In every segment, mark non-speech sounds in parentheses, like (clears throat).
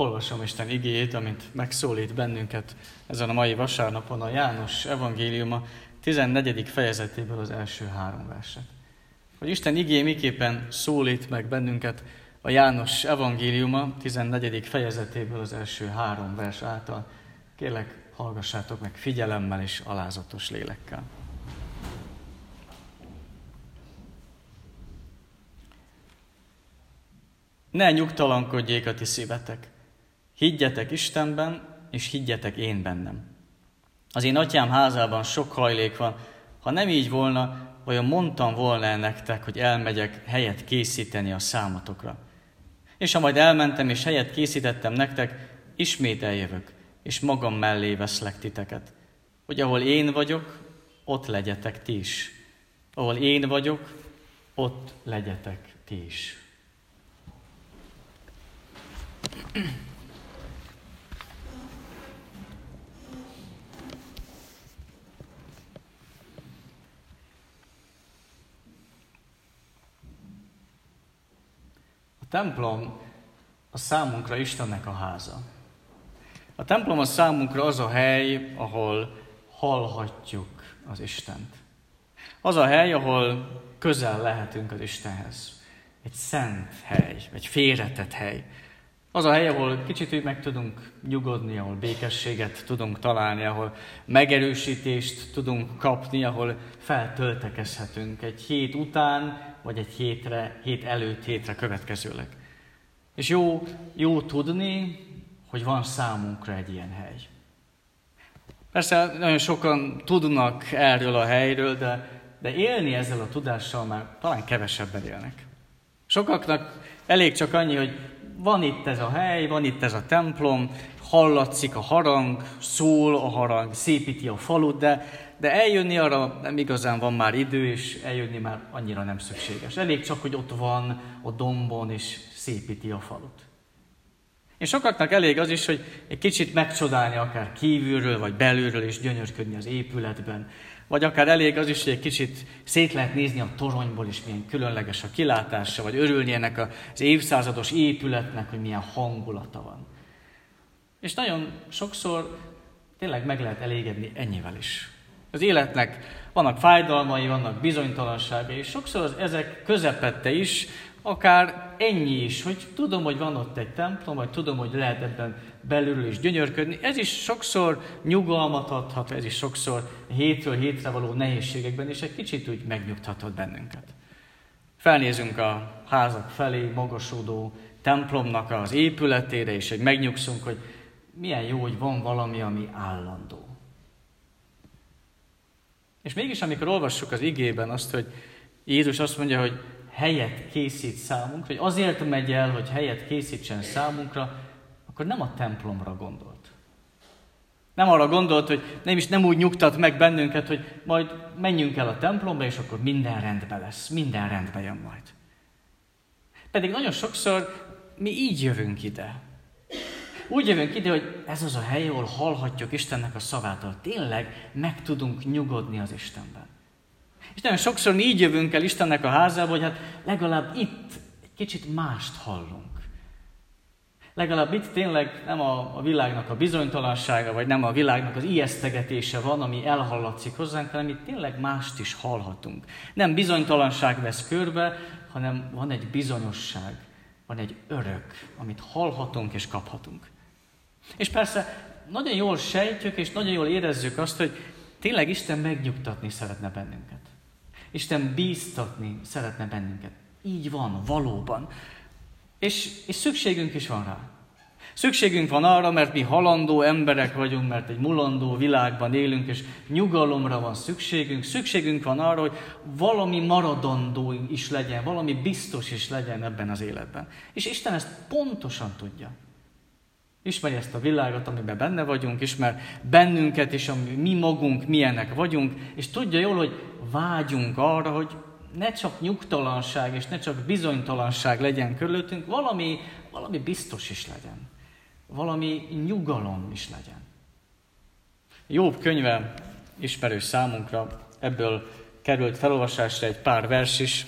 Olvasom Isten igéjét, amit megszólít bennünket ezen a mai vasárnapon a János evangéliuma 14. fejezetéből az első három verset. Hogy Isten igéje miképpen szólít meg bennünket a János evangéliuma 14. fejezetéből az első három vers által. Kérlek, hallgassátok meg figyelemmel és alázatos lélekkel. Ne nyugtalankodjék a ti szívetek. Higgyetek Istenben, és higgyetek én bennem. Az én atyám házában sok hajlék van. Ha nem így volna, vajon mondtam volna nektek, hogy elmegyek helyet készíteni a számotokra. És ha majd elmentem és helyet készítettem nektek, ismét eljövök, és magam mellé veszlek titeket, hogy ahol én vagyok, ott legyetek ti is. Ahol én vagyok, ott legyetek ti is. Templom a számunkra Istennek a háza. A templom a számunkra az a hely, ahol hallhatjuk az Istent. Az a hely, ahol közel lehetünk az Istenhez. Egy szent hely, egy félretett hely. Az a hely, ahol kicsit úgy meg tudunk nyugodni, ahol békességet tudunk találni, ahol megerősítést tudunk kapni, ahol feltöltekezhetünk egy hét után, vagy egy hétre, hét előtt, hétre következőleg. És jó, jó tudni, hogy van számunkra egy ilyen hely. Persze nagyon sokan tudnak erről a helyről, de, de élni ezzel a tudással már talán kevesebben élnek. Sokaknak elég csak annyi, hogy van itt ez a hely, van itt ez a templom, hallatszik a harang, szól a harang, szépíti a falut, de, de eljönni arra nem igazán van már idő, és eljönni már annyira nem szükséges. Elég csak, hogy ott van a dombon, és szépíti a falut. És sokaknak elég az is, hogy egy kicsit megcsodálni akár kívülről, vagy belülről, és gyönyörködni az épületben. Vagy akár elég az is, hogy egy kicsit szét lehet nézni a toronyból, és milyen különleges a kilátása, vagy örülni ennek az évszázados épületnek, hogy milyen hangulata van. És nagyon sokszor tényleg meg lehet elégedni ennyivel is. Az életnek vannak fájdalmai, vannak bizonytalanságai, és sokszor az ezek közepette is, akár ennyi is, hogy tudom, hogy van ott egy templom, vagy tudom, hogy lehet ebben belül is gyönyörködni. Ez is sokszor nyugalmat adhat, ez is sokszor hétről hétre való nehézségekben, és egy kicsit úgy megnyugtathat bennünket. Felnézünk a házak felé, magasodó templomnak az épületére, és egy megnyugszunk, hogy milyen jó, hogy van valami, ami állandó. És mégis, amikor olvassuk az igében azt, hogy Jézus azt mondja, hogy helyet készít számunkra, hogy azért megy el, hogy helyet készítsen számunkra, akkor nem a templomra gondolt. Nem arra gondolt, hogy nem is nem úgy nyugtat meg bennünket, hogy majd menjünk el a templomba, és akkor minden rendben lesz, minden rendben jön majd. Pedig nagyon sokszor mi így jövünk ide. Úgy jövünk ide, hogy ez az a hely, ahol hallhatjuk Istennek a szavát, ahol tényleg meg tudunk nyugodni az Istenben. És nagyon sokszor mi így jövünk el Istennek a házába, hogy hát legalább itt egy kicsit mást hallunk. Legalább itt tényleg nem a, a világnak a bizonytalansága, vagy nem a világnak az ijesztegetése van, ami elhallatszik hozzánk, hanem itt tényleg mást is hallhatunk. Nem bizonytalanság vesz körbe, hanem van egy bizonyosság, van egy örök, amit hallhatunk és kaphatunk. És persze nagyon jól sejtjük, és nagyon jól érezzük azt, hogy tényleg Isten megnyugtatni szeretne bennünket. Isten bíztatni szeretne bennünket. Így van, valóban. És, és szükségünk is van rá. Szükségünk van arra, mert mi halandó emberek vagyunk, mert egy mulandó világban élünk, és nyugalomra van szükségünk. Szükségünk van arra, hogy valami maradandó is legyen, valami biztos is legyen ebben az életben. És Isten ezt pontosan tudja. Ismeri ezt a világot, amiben benne vagyunk, ismer bennünket is, ami mi magunk milyenek vagyunk, és tudja jól, hogy vágyunk arra, hogy ne csak nyugtalanság és ne csak bizonytalanság legyen körülöttünk, valami, valami biztos is legyen. Valami nyugalom is legyen. Jobb könyve ismerős számunkra, ebből került felolvasásra egy pár vers is,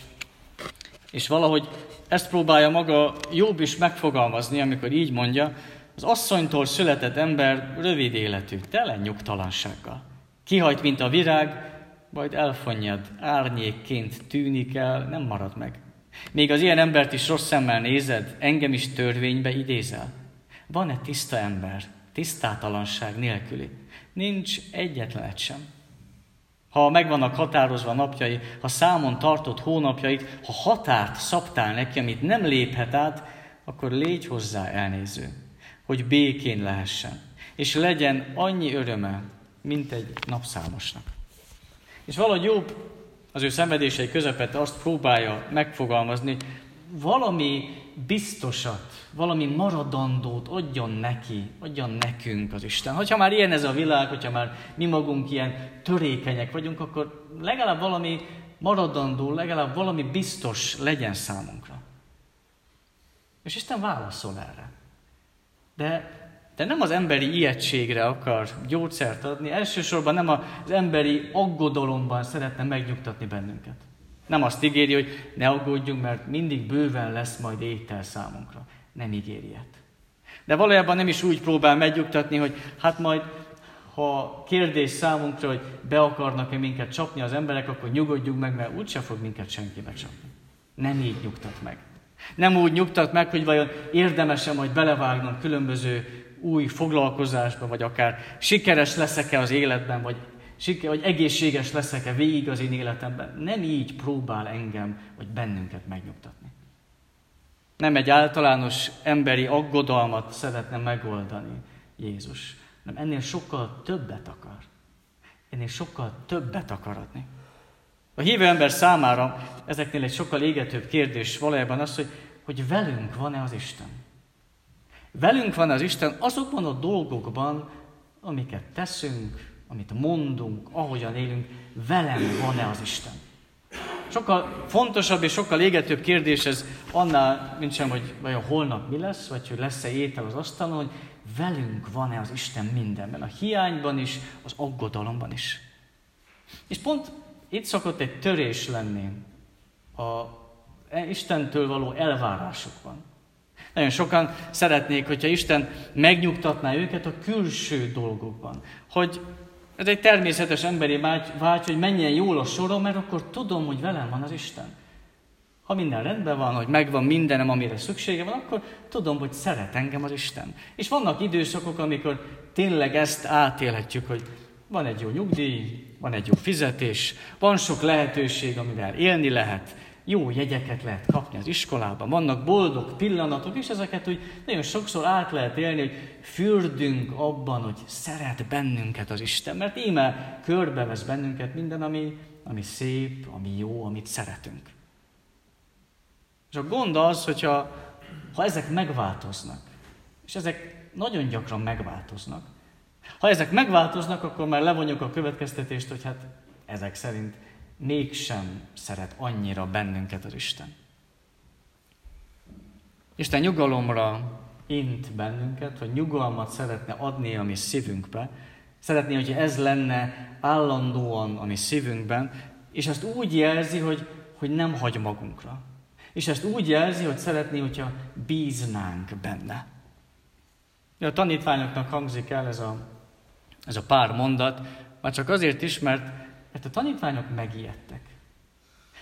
és valahogy ezt próbálja maga Jobb is megfogalmazni, amikor így mondja, Az asszonytól született ember rövid életű, tele nyugtalansággal. Kihajt, mint a virág, majd elfonnyad, árnyékként tűnik el, nem marad meg. Még az ilyen embert is rossz szemmel nézed, engem is törvénybe idézel. Van-e tiszta ember, tisztátalanság nélküli? Nincs egyetlen egy sem. Ha megvannak határozva napjai, ha számon tartott hónapjait, ha határt szabtál neki, amit nem léphet át, akkor légy hozzá elnéző, hogy békén lehessen, és legyen annyi öröme, mint egy napszámosnak. És valahogy jobb az ő szenvedései közepette azt próbálja megfogalmazni, valami biztosat, valami maradandót adjon neki, adjon nekünk az Isten. Hogyha már ilyen ez a világ, hogyha már mi magunk ilyen törékenyek vagyunk, akkor legalább valami maradandó, legalább valami biztos legyen számunkra. És Isten válaszol erre. De, de nem az emberi ijegységre akar gyógyszert adni, elsősorban nem az emberi aggodalomban szeretne megnyugtatni bennünket. Nem azt ígéri, hogy ne aggódjunk, mert mindig bőven lesz majd étel számunkra. Nem ígéri ilyet. De valójában nem is úgy próbál megnyugtatni, hogy hát majd, ha kérdés számunkra, hogy be akarnak-e minket csapni az emberek, akkor nyugodjunk meg, mert úgyse fog minket senki becsapni. Nem így nyugtat meg. Nem úgy nyugtat meg, hogy vajon érdemesen majd belevágnom különböző új foglalkozásba, vagy akár sikeres leszek-e az életben, vagy vagy egészséges leszek-e végig az én életemben. Nem így próbál engem, vagy bennünket megnyugtatni. Nem egy általános emberi aggodalmat szeretne megoldani Jézus, hanem ennél sokkal többet akar. Ennél sokkal többet akar adni. A hívő ember számára ezeknél egy sokkal égetőbb kérdés valójában az, hogy, hogy velünk van-e az Isten. Velünk van az Isten azokban a dolgokban, amiket teszünk, amit mondunk, ahogyan élünk, velem van-e az Isten? Sokkal fontosabb és sokkal égetőbb kérdés ez annál, mint sem, hogy vajon holnap mi lesz, vagy hogy lesz-e étel az asztalon, hogy velünk van-e az Isten mindenben, a hiányban is, az aggodalomban is. És pont itt szokott egy törés lenni a Istentől való elvárásokban. Nagyon sokan szeretnék, hogyha Isten megnyugtatná őket a külső dolgokban. Hogy ez egy természetes emberi vágy, hogy menjen jól a sorom, mert akkor tudom, hogy velem van az Isten. Ha minden rendben van, hogy megvan mindenem, amire szüksége van, akkor tudom, hogy szeret engem az Isten. És vannak időszakok, amikor tényleg ezt átélhetjük, hogy van egy jó nyugdíj, van egy jó fizetés, van sok lehetőség, amivel élni lehet, jó jegyeket lehet kapni az iskolában, vannak boldog pillanatok, és ezeket úgy nagyon sokszor át lehet élni, hogy fürdünk abban, hogy szeret bennünket az Isten, mert íme körbevesz bennünket minden, ami, ami szép, ami jó, amit szeretünk. És a gond az, hogyha ha ezek megváltoznak, és ezek nagyon gyakran megváltoznak, ha ezek megváltoznak, akkor már levonjuk a következtetést, hogy hát ezek szerint mégsem szeret annyira bennünket az Isten. Isten nyugalomra int bennünket, hogy nyugalmat szeretne adni a mi szívünkbe, szeretné, hogy ez lenne állandóan a mi szívünkben, és ezt úgy jelzi, hogy, hogy nem hagy magunkra. És ezt úgy jelzi, hogy szeretné, hogyha bíznánk benne. A tanítványoknak hangzik el ez a, ez a pár mondat, már csak azért is, mert mert a tanítványok megijedtek.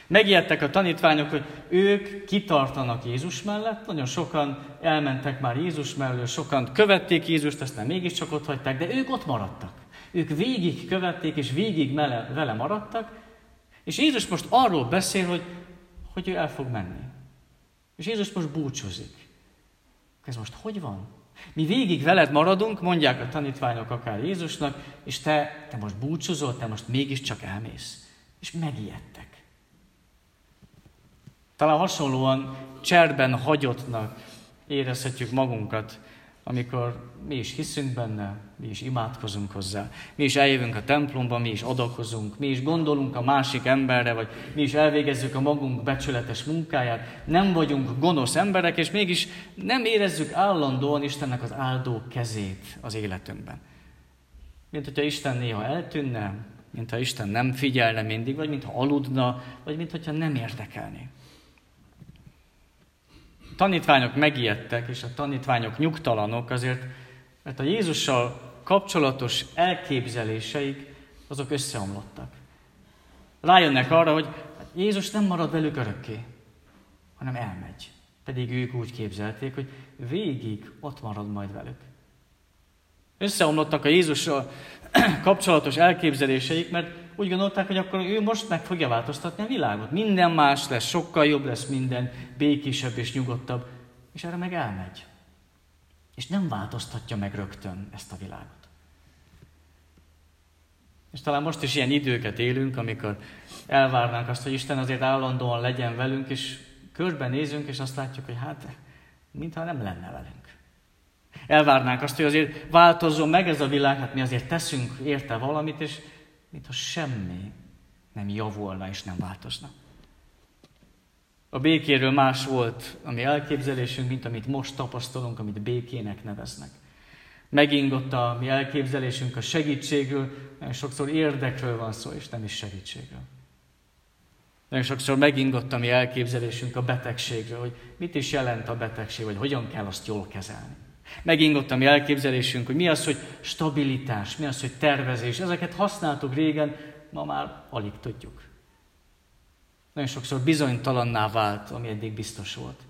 Megijedtek a tanítványok, hogy ők kitartanak Jézus mellett, nagyon sokan elmentek már Jézus mellől, sokan követték Jézust, aztán mégiscsak ott hagyták, de ők ott maradtak. Ők végig követték, és végig mele, vele maradtak, és Jézus most arról beszél, hogy, hogy ő el fog menni. És Jézus most búcsúzik. Ez most hogy van? Mi végig veled maradunk, mondják a tanítványok akár Jézusnak, és te, te most búcsúzol, te most mégiscsak elmész. És megijedtek. Talán hasonlóan cserben hagyottnak érezhetjük magunkat, amikor mi is hiszünk benne, mi is imádkozunk hozzá, mi is eljövünk a templomba, mi is adakozunk, mi is gondolunk a másik emberre, vagy mi is elvégezzük a magunk becsületes munkáját, nem vagyunk gonosz emberek, és mégis nem érezzük állandóan Istennek az áldó kezét az életünkben. Mint hogyha Isten néha eltűnne, mint ha Isten nem figyelne mindig, vagy mintha aludna, vagy mint hogyha nem érdekelné. Tanítványok megijedtek, és a tanítványok nyugtalanok, azért, mert a Jézussal kapcsolatos elképzeléseik, azok összeomlottak. Rájönnek arra, hogy Jézus nem marad velük örökké, hanem elmegy. Pedig ők úgy képzelték, hogy végig ott marad majd velük. Összeomlottak a Jézussal (clears throat) kapcsolatos elképzeléseik, mert úgy gondolták, hogy akkor ő most meg fogja változtatni a világot. Minden más lesz, sokkal jobb lesz minden, békésebb és nyugodtabb. És erre meg elmegy. És nem változtatja meg rögtön ezt a világot. És talán most is ilyen időket élünk, amikor elvárnánk azt, hogy Isten azért állandóan legyen velünk, és körbenézünk, és azt látjuk, hogy hát, mintha nem lenne velünk. Elvárnánk azt, hogy azért változzon meg ez a világ, hát mi azért teszünk érte valamit, és mintha semmi nem javulna és nem változna. A békéről más volt a mi elképzelésünk, mint amit most tapasztalunk, amit békének neveznek. Megingott a mi elképzelésünk a segítségről, nagyon sokszor érdekről van szó, és nem is segítségről. Nagyon sokszor megingott a mi elképzelésünk a betegségről, hogy mit is jelent a betegség, vagy hogyan kell azt jól kezelni. Megingott a mi elképzelésünk, hogy mi az, hogy stabilitás, mi az, hogy tervezés. Ezeket használtuk régen, ma már alig tudjuk. Nagyon sokszor bizonytalanná vált, ami eddig biztos volt.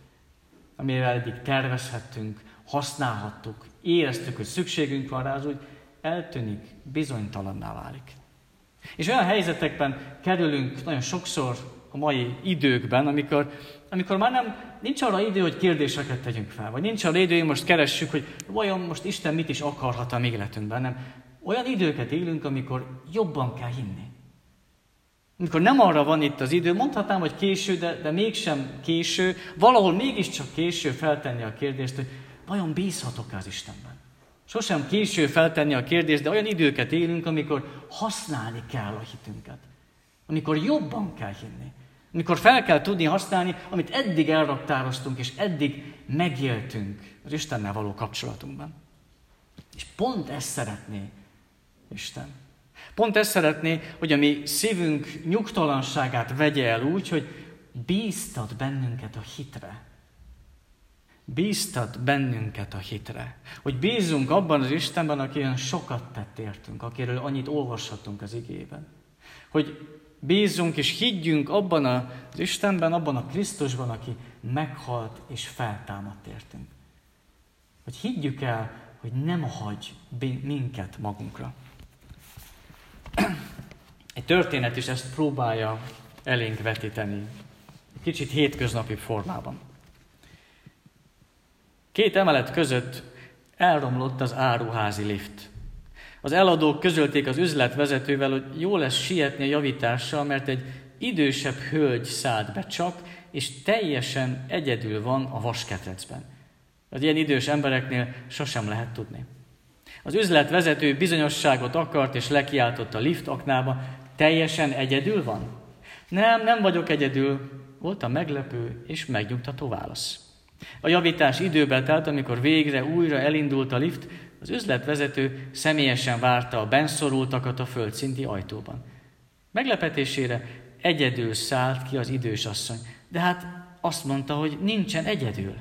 Amivel eddig tervezhettünk, használhattuk, éreztük, hogy szükségünk van rá, az úgy eltűnik, bizonytalanná válik. És olyan helyzetekben kerülünk nagyon sokszor a mai időkben, amikor, amikor már nem, nincs arra idő, hogy kérdéseket tegyünk fel, vagy nincs arra idő, hogy most keressük, hogy vajon most Isten mit is akarhat a mi életünkben, nem. Olyan időket élünk, amikor jobban kell hinni. Amikor nem arra van itt az idő, mondhatnám, hogy késő, de, de mégsem késő, valahol mégiscsak késő feltenni a kérdést, hogy vajon bízhatok-e az Istenben? Sosem késő feltenni a kérdést, de olyan időket élünk, amikor használni kell a hitünket. Amikor jobban kell hinni. Amikor fel kell tudni használni, amit eddig elraktároztunk, és eddig megéltünk az Istennel való kapcsolatunkban. És pont ezt szeretné Isten. Pont ezt szeretné, hogy a mi szívünk nyugtalanságát vegye el úgy, hogy bíztat bennünket a hitre. Bíztat bennünket a hitre. Hogy bízunk abban az Istenben, aki olyan sokat tett értünk, akiről annyit olvashatunk az igében. Hogy bízunk és higgyünk abban az Istenben, abban a Krisztusban, aki meghalt és feltámadt értünk. Hogy higgyük el, hogy nem hagy minket magunkra. Egy történet is ezt próbálja elénk vetíteni. Kicsit hétköznapi formában. Két emelet között elromlott az áruházi lift. Az eladók közölték az üzletvezetővel, hogy jó lesz sietni a javítással, mert egy idősebb hölgy szállt be csak, és teljesen egyedül van a vasketrecben. Az ilyen idős embereknél sosem lehet tudni. Az üzletvezető bizonyosságot akart, és lekiáltott a lift aknába, teljesen egyedül van? Nem, nem vagyok egyedül, volt a meglepő és megnyugtató válasz. A javítás időbe telt, amikor végre újra elindult a lift, az üzletvezető személyesen várta a benszorultakat a földszinti ajtóban. Meglepetésére egyedül szállt ki az idős asszony, de hát azt mondta, hogy nincsen egyedül.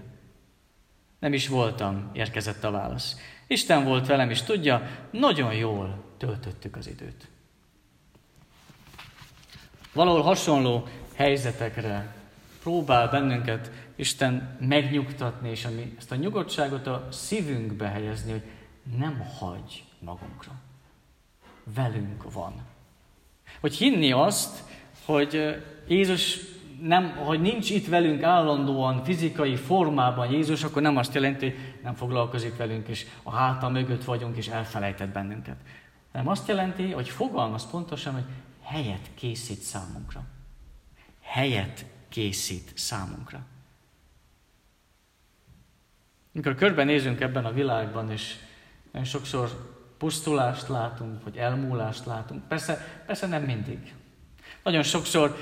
Nem is voltam, érkezett a válasz. Isten volt velem, és tudja, nagyon jól töltöttük az időt. Valahol hasonló helyzetekre próbál bennünket Isten megnyugtatni, és ami, ezt a nyugodtságot a szívünkbe helyezni, hogy nem hagy magunkra. Velünk van. Hogy hinni azt, hogy Jézus nem, hogy nincs itt velünk állandóan fizikai formában Jézus, akkor nem azt jelenti, hogy nem foglalkozik velünk, és a háta mögött vagyunk, és elfelejtett bennünket. Hanem azt jelenti, hogy fogalmaz pontosan, hogy helyet készít számunkra. Helyet készít számunkra. Amikor körbenézünk ebben a világban, és nagyon sokszor pusztulást látunk, vagy elmúlást látunk, persze, persze nem mindig. Nagyon sokszor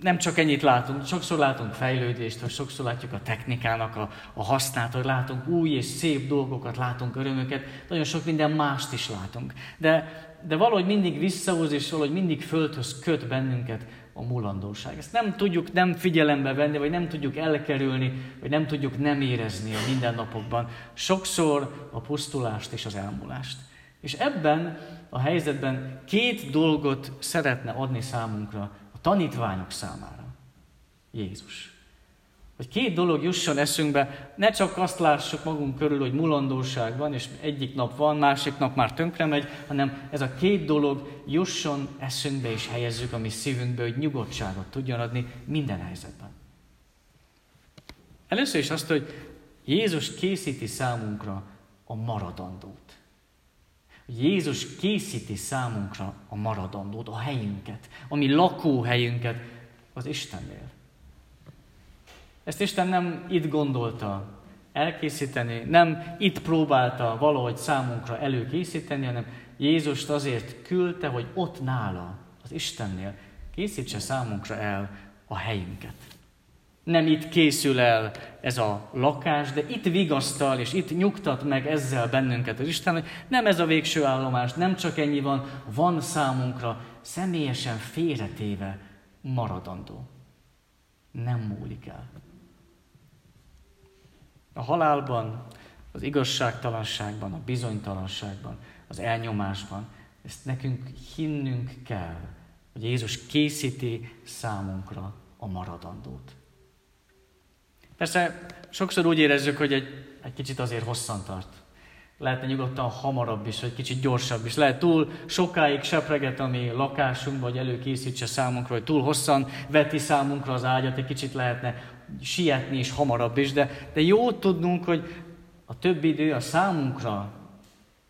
nem csak ennyit látunk, sokszor látunk fejlődést, vagy sokszor látjuk a technikának a, a hasznát, hogy látunk új és szép dolgokat, látunk örömöket, nagyon sok minden mást is látunk. De, de valahogy mindig visszahoz, és valahogy mindig földhöz köt bennünket a mulandóság. Ezt nem tudjuk nem figyelembe venni, vagy nem tudjuk elkerülni, vagy nem tudjuk nem érezni a mindennapokban. Sokszor a pusztulást és az elmúlást. És ebben a helyzetben két dolgot szeretne adni számunkra, a tanítványok számára. Jézus. Hogy két dolog jusson eszünkbe, ne csak azt lássuk magunk körül, hogy mulandóság van, és egyik nap van, másik nap már tönkre megy, hanem ez a két dolog jusson eszünkbe és helyezzük a mi szívünkbe, hogy nyugodtságot tudjon adni minden helyzetben. Először is azt, hogy Jézus készíti számunkra a maradandót. Jézus készíti számunkra a maradandót, a helyünket, a mi lakóhelyünket az Istennél. Ezt Isten nem itt gondolta elkészíteni, nem itt próbálta valahogy számunkra előkészíteni, hanem Jézust azért küldte, hogy ott nála, az Istennél készítse számunkra el a helyünket. Nem itt készül el ez a lakás, de itt vigasztal, és itt nyugtat meg ezzel bennünket az Isten, hogy nem ez a végső állomás, nem csak ennyi van, van számunkra személyesen félretéve maradandó. Nem múlik el. A halálban, az igazságtalanságban, a bizonytalanságban, az elnyomásban, ezt nekünk hinnünk kell, hogy Jézus készíti számunkra a maradandót. Persze sokszor úgy érezzük, hogy egy, egy kicsit azért hosszan tart. Lehetne nyugodtan hamarabb is, vagy kicsit gyorsabb is. Lehet túl sokáig sepreget a mi lakásunk, vagy előkészítse számunkra, hogy túl hosszan veti számunkra az ágyat, egy kicsit lehetne sietni is hamarabb is, de, de jó tudnunk, hogy a több idő a számunkra,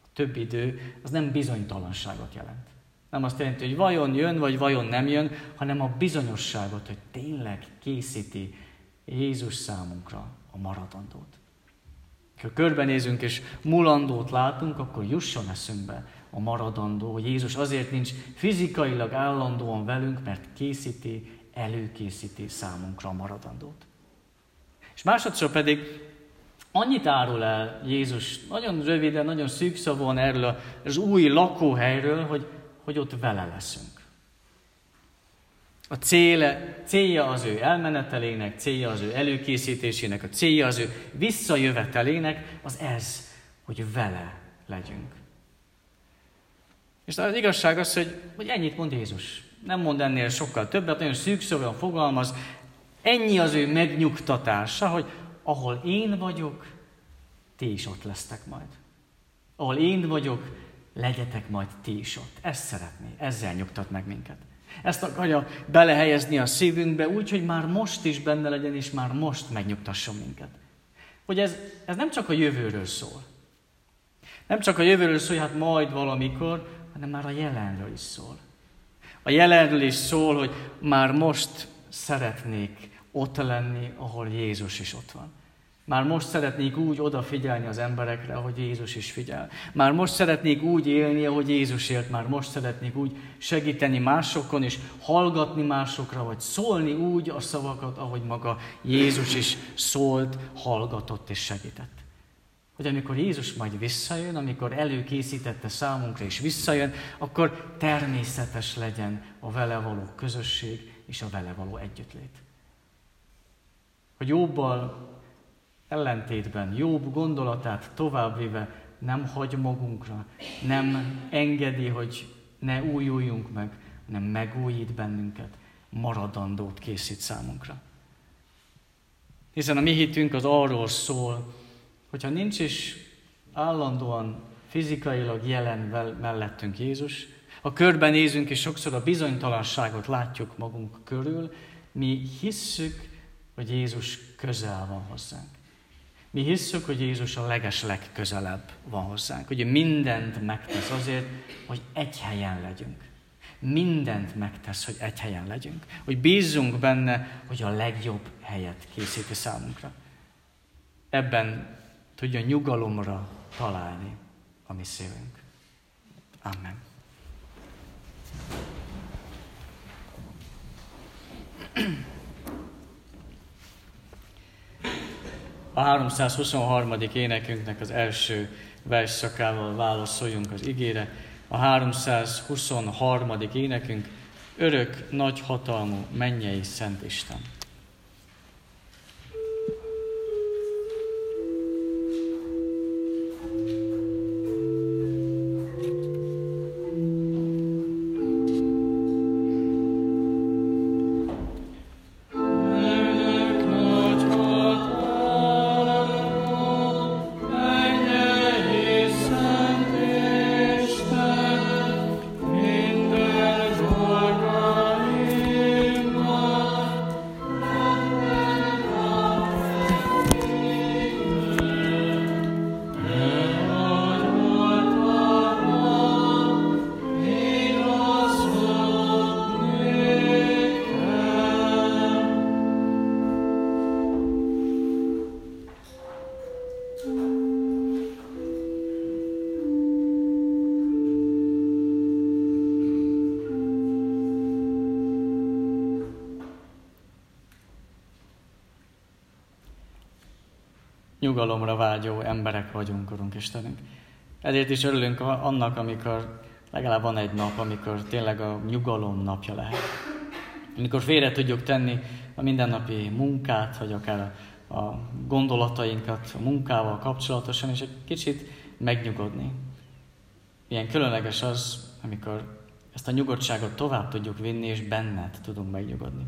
a több idő, az nem bizonytalanságot jelent. Nem azt jelenti, hogy vajon jön, vagy vajon nem jön, hanem a bizonyosságot, hogy tényleg készíti Jézus számunkra a maradandót. Ha körbenézünk és mulandót látunk, akkor jusson eszünkbe a maradandó, hogy Jézus azért nincs fizikailag állandóan velünk, mert készíti előkészíti számunkra a maradandót. És másodszor pedig annyit árul el Jézus nagyon röviden, nagyon szűkszavon erről az új lakóhelyről, hogy, hogy ott vele leszünk. A céle, célja az ő elmenetelének, célja az ő előkészítésének, a célja az ő visszajövetelének, az ez, hogy vele legyünk. És az igazság az, hogy, hogy ennyit mond Jézus nem mond ennél sokkal többet, nagyon szűkszóan fogalmaz, ennyi az ő megnyugtatása, hogy ahol én vagyok, ti is ott lesztek majd. Ahol én vagyok, legyetek majd ti is ott. Ezt szeretné, ezzel nyugtat meg minket. Ezt akarja belehelyezni a szívünkbe úgy, hogy már most is benne legyen, és már most megnyugtasson minket. Hogy ez, ez nem csak a jövőről szól. Nem csak a jövőről szól, hogy hát majd valamikor, hanem már a jelenről is szól. A jelenről is szól, hogy már most szeretnék ott lenni, ahol Jézus is ott van. Már most szeretnék úgy odafigyelni az emberekre, ahogy Jézus is figyel. Már most szeretnék úgy élni, ahogy Jézus élt. Már most szeretnék úgy segíteni másokon, és hallgatni másokra, vagy szólni úgy a szavakat, ahogy maga Jézus is szólt, hallgatott és segített hogy amikor Jézus majd visszajön, amikor előkészítette számunkra és visszajön, akkor természetes legyen a vele való közösség és a vele való együttlét. Hogy jobbal ellentétben, jobb gondolatát továbbvéve nem hagy magunkra, nem engedi, hogy ne újuljunk meg, hanem megújít bennünket, maradandót készít számunkra. Hiszen a mi hitünk az arról szól, hogyha nincs is állandóan fizikailag jelen mellettünk Jézus, ha körbenézünk és sokszor a bizonytalanságot látjuk magunk körül, mi hisszük, hogy Jézus közel van hozzánk. Mi hisszük, hogy Jézus a leges legközelebb van hozzánk, hogy mindent megtesz azért, hogy egy helyen legyünk. Mindent megtesz, hogy egy helyen legyünk. Hogy bízzunk benne, hogy a legjobb helyet készíti számunkra. Ebben tudja nyugalomra találni a mi szívünk. Amen. A 323. énekünknek az első versszakával válaszoljunk az igére. A 323. énekünk örök, nagy hatalmú, mennyei Szent Isten. Nyugalomra vágyó emberek vagyunk, Urunk Istenünk. Ezért is örülünk annak, amikor legalább van egy nap, amikor tényleg a nyugalom napja lehet. Amikor félre tudjuk tenni a mindennapi munkát, vagy akár a gondolatainkat a munkával kapcsolatosan, és egy kicsit megnyugodni. Milyen különleges az, amikor ezt a nyugodtságot tovább tudjuk vinni, és benned tudunk megnyugodni.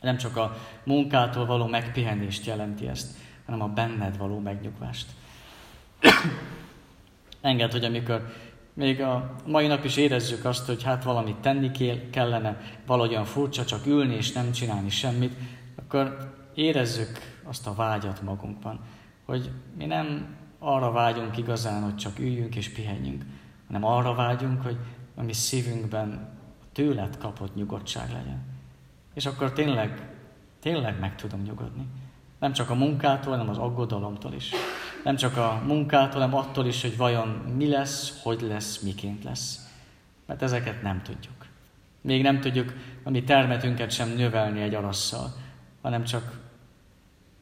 Nem csak a munkától való megpihenést jelenti ezt, hanem a benned való megnyugvást. Enged, hogy amikor még a mai nap is érezzük azt, hogy hát valamit tenni kellene, valahogyan furcsa csak ülni és nem csinálni semmit, akkor érezzük azt a vágyat magunkban, hogy mi nem arra vágyunk igazán, hogy csak üljünk és pihenjünk, hanem arra vágyunk, hogy a mi szívünkben tőled kapott nyugodtság legyen. És akkor tényleg, tényleg meg tudom nyugodni. Nem csak a munkától, hanem az aggodalomtól is. Nem csak a munkától, hanem attól is, hogy vajon mi lesz, hogy lesz, miként lesz. Mert ezeket nem tudjuk. Még nem tudjuk a mi termetünket sem növelni egy arasszal, hanem csak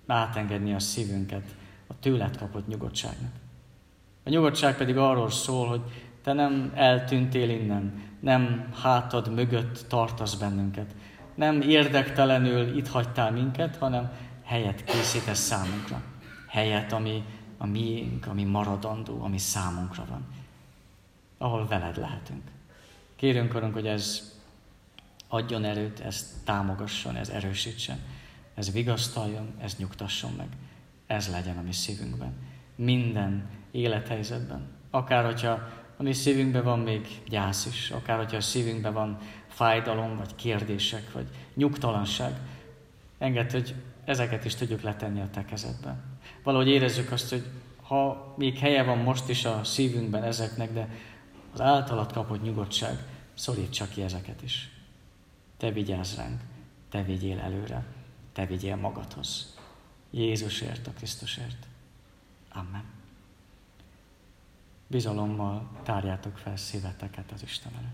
átengedni a szívünket a tőled kapott nyugodtságnak. A nyugodtság pedig arról szól, hogy te nem eltűntél innen, nem hátad mögött tartasz bennünket, nem érdektelenül itt hagytál minket, hanem helyet készítesz számunkra. Helyet, ami a miénk, ami maradandó, ami számunkra van. Ahol veled lehetünk. Kérünk, Urunk, hogy ez adjon erőt, ez támogasson, ez erősítsen, ez vigasztaljon, ez nyugtasson meg. Ez legyen a mi szívünkben. Minden élethelyzetben. Akár, hogyha a mi szívünkben van még gyász is, akár, hogyha a szívünkben van fájdalom, vagy kérdések, vagy nyugtalanság, engedd, hogy ezeket is tudjuk letenni a te kezedbe. Valahogy érezzük azt, hogy ha még helye van most is a szívünkben ezeknek, de az általad kapott nyugodtság szorítsa ki ezeket is. Te vigyázz ránk, te vigyél előre, te vigyél magadhoz. Jézusért, a Krisztusért. Amen. Bizalommal tárjátok fel szíveteket az Isten előtt.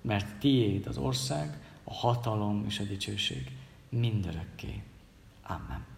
mert tiéd az ország, a hatalom és a dicsőség mindörökké. Amen.